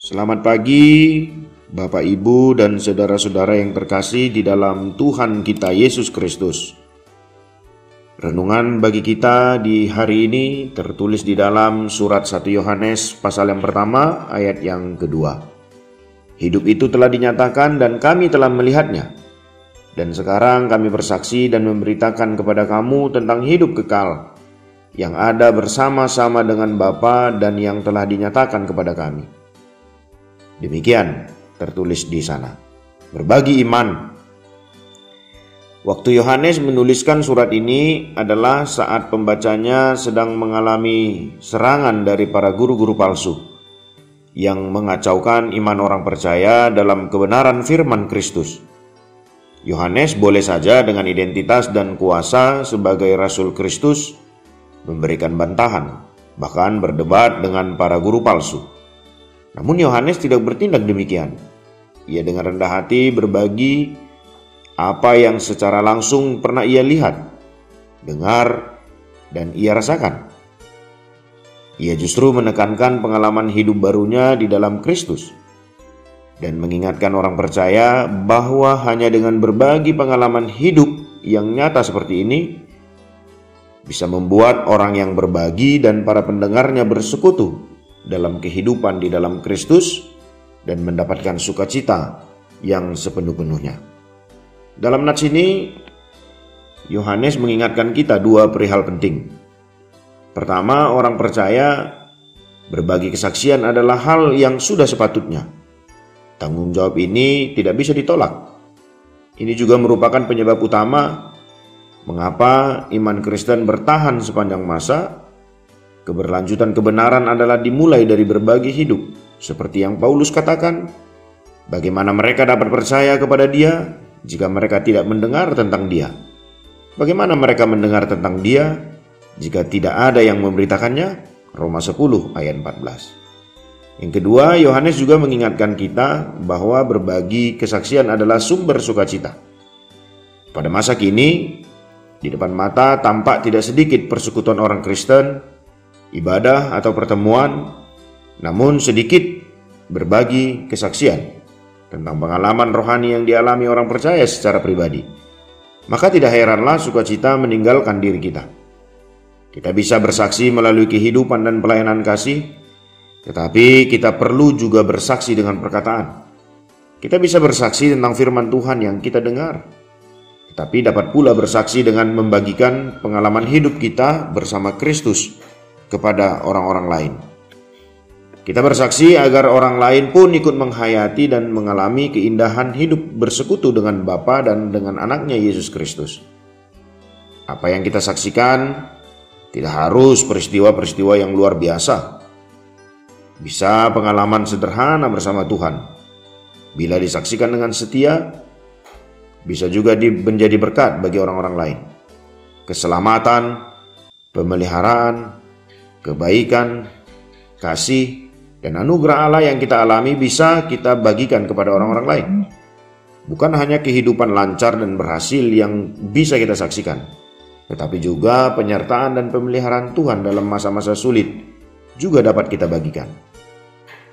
Selamat pagi, Bapak, Ibu, dan saudara-saudara yang terkasih di dalam Tuhan kita Yesus Kristus. Renungan bagi kita di hari ini tertulis di dalam surat 1 Yohanes pasal yang pertama ayat yang kedua. Hidup itu telah dinyatakan dan kami telah melihatnya. Dan sekarang kami bersaksi dan memberitakan kepada kamu tentang hidup kekal yang ada bersama-sama dengan Bapa dan yang telah dinyatakan kepada kami. Demikian tertulis di sana. Berbagi iman. Waktu Yohanes menuliskan surat ini adalah saat pembacanya sedang mengalami serangan dari para guru-guru palsu yang mengacaukan iman orang percaya dalam kebenaran firman Kristus. Yohanes boleh saja dengan identitas dan kuasa sebagai rasul Kristus memberikan bantahan, bahkan berdebat dengan para guru palsu. Namun Yohanes tidak bertindak demikian. Ia dengan rendah hati berbagi apa yang secara langsung pernah ia lihat, dengar, dan ia rasakan. Ia justru menekankan pengalaman hidup barunya di dalam Kristus dan mengingatkan orang percaya bahwa hanya dengan berbagi pengalaman hidup yang nyata seperti ini bisa membuat orang yang berbagi dan para pendengarnya bersekutu dalam kehidupan di dalam Kristus dan mendapatkan sukacita yang sepenuh-penuhnya. Dalam nats ini, Yohanes mengingatkan kita dua perihal penting. Pertama, orang percaya berbagi kesaksian adalah hal yang sudah sepatutnya. Tanggung jawab ini tidak bisa ditolak. Ini juga merupakan penyebab utama mengapa iman Kristen bertahan sepanjang masa Keberlanjutan kebenaran adalah dimulai dari berbagi hidup, seperti yang Paulus katakan. Bagaimana mereka dapat percaya kepada Dia jika mereka tidak mendengar tentang Dia? Bagaimana mereka mendengar tentang Dia jika tidak ada yang memberitakannya? Roma 10 ayat 14. Yang kedua, Yohanes juga mengingatkan kita bahwa berbagi kesaksian adalah sumber sukacita. Pada masa kini, di depan mata tampak tidak sedikit persekutuan orang Kristen ibadah atau pertemuan, namun sedikit berbagi kesaksian tentang pengalaman rohani yang dialami orang percaya secara pribadi. Maka tidak heranlah sukacita meninggalkan diri kita. Kita bisa bersaksi melalui kehidupan dan pelayanan kasih, tetapi kita perlu juga bersaksi dengan perkataan. Kita bisa bersaksi tentang firman Tuhan yang kita dengar, tetapi dapat pula bersaksi dengan membagikan pengalaman hidup kita bersama Kristus kepada orang-orang lain. Kita bersaksi agar orang lain pun ikut menghayati dan mengalami keindahan hidup bersekutu dengan Bapa dan dengan anaknya Yesus Kristus. Apa yang kita saksikan tidak harus peristiwa-peristiwa yang luar biasa. Bisa pengalaman sederhana bersama Tuhan. Bila disaksikan dengan setia, bisa juga menjadi berkat bagi orang-orang lain. Keselamatan, pemeliharaan, kebaikan, kasih, dan anugerah Allah yang kita alami bisa kita bagikan kepada orang-orang lain. Bukan hanya kehidupan lancar dan berhasil yang bisa kita saksikan, tetapi juga penyertaan dan pemeliharaan Tuhan dalam masa-masa sulit juga dapat kita bagikan.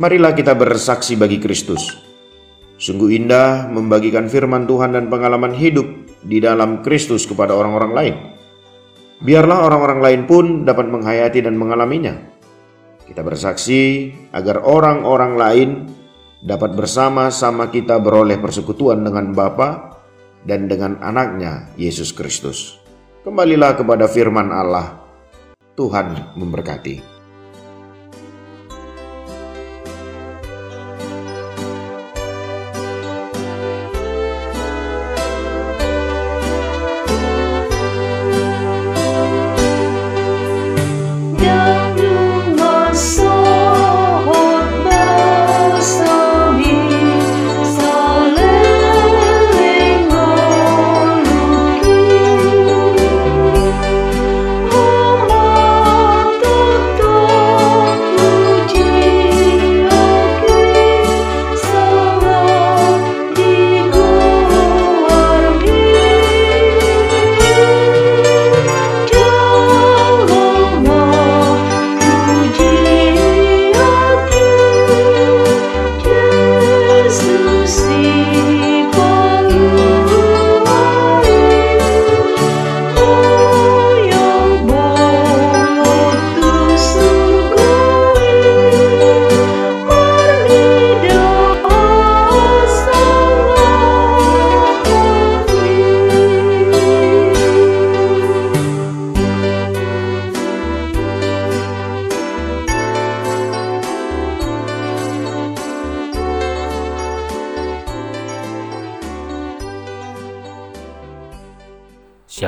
Marilah kita bersaksi bagi Kristus. Sungguh indah membagikan firman Tuhan dan pengalaman hidup di dalam Kristus kepada orang-orang lain. Biarlah orang-orang lain pun dapat menghayati dan mengalaminya. Kita bersaksi agar orang-orang lain dapat bersama-sama kita beroleh persekutuan dengan Bapa dan dengan anaknya Yesus Kristus. Kembalilah kepada firman Allah. Tuhan memberkati.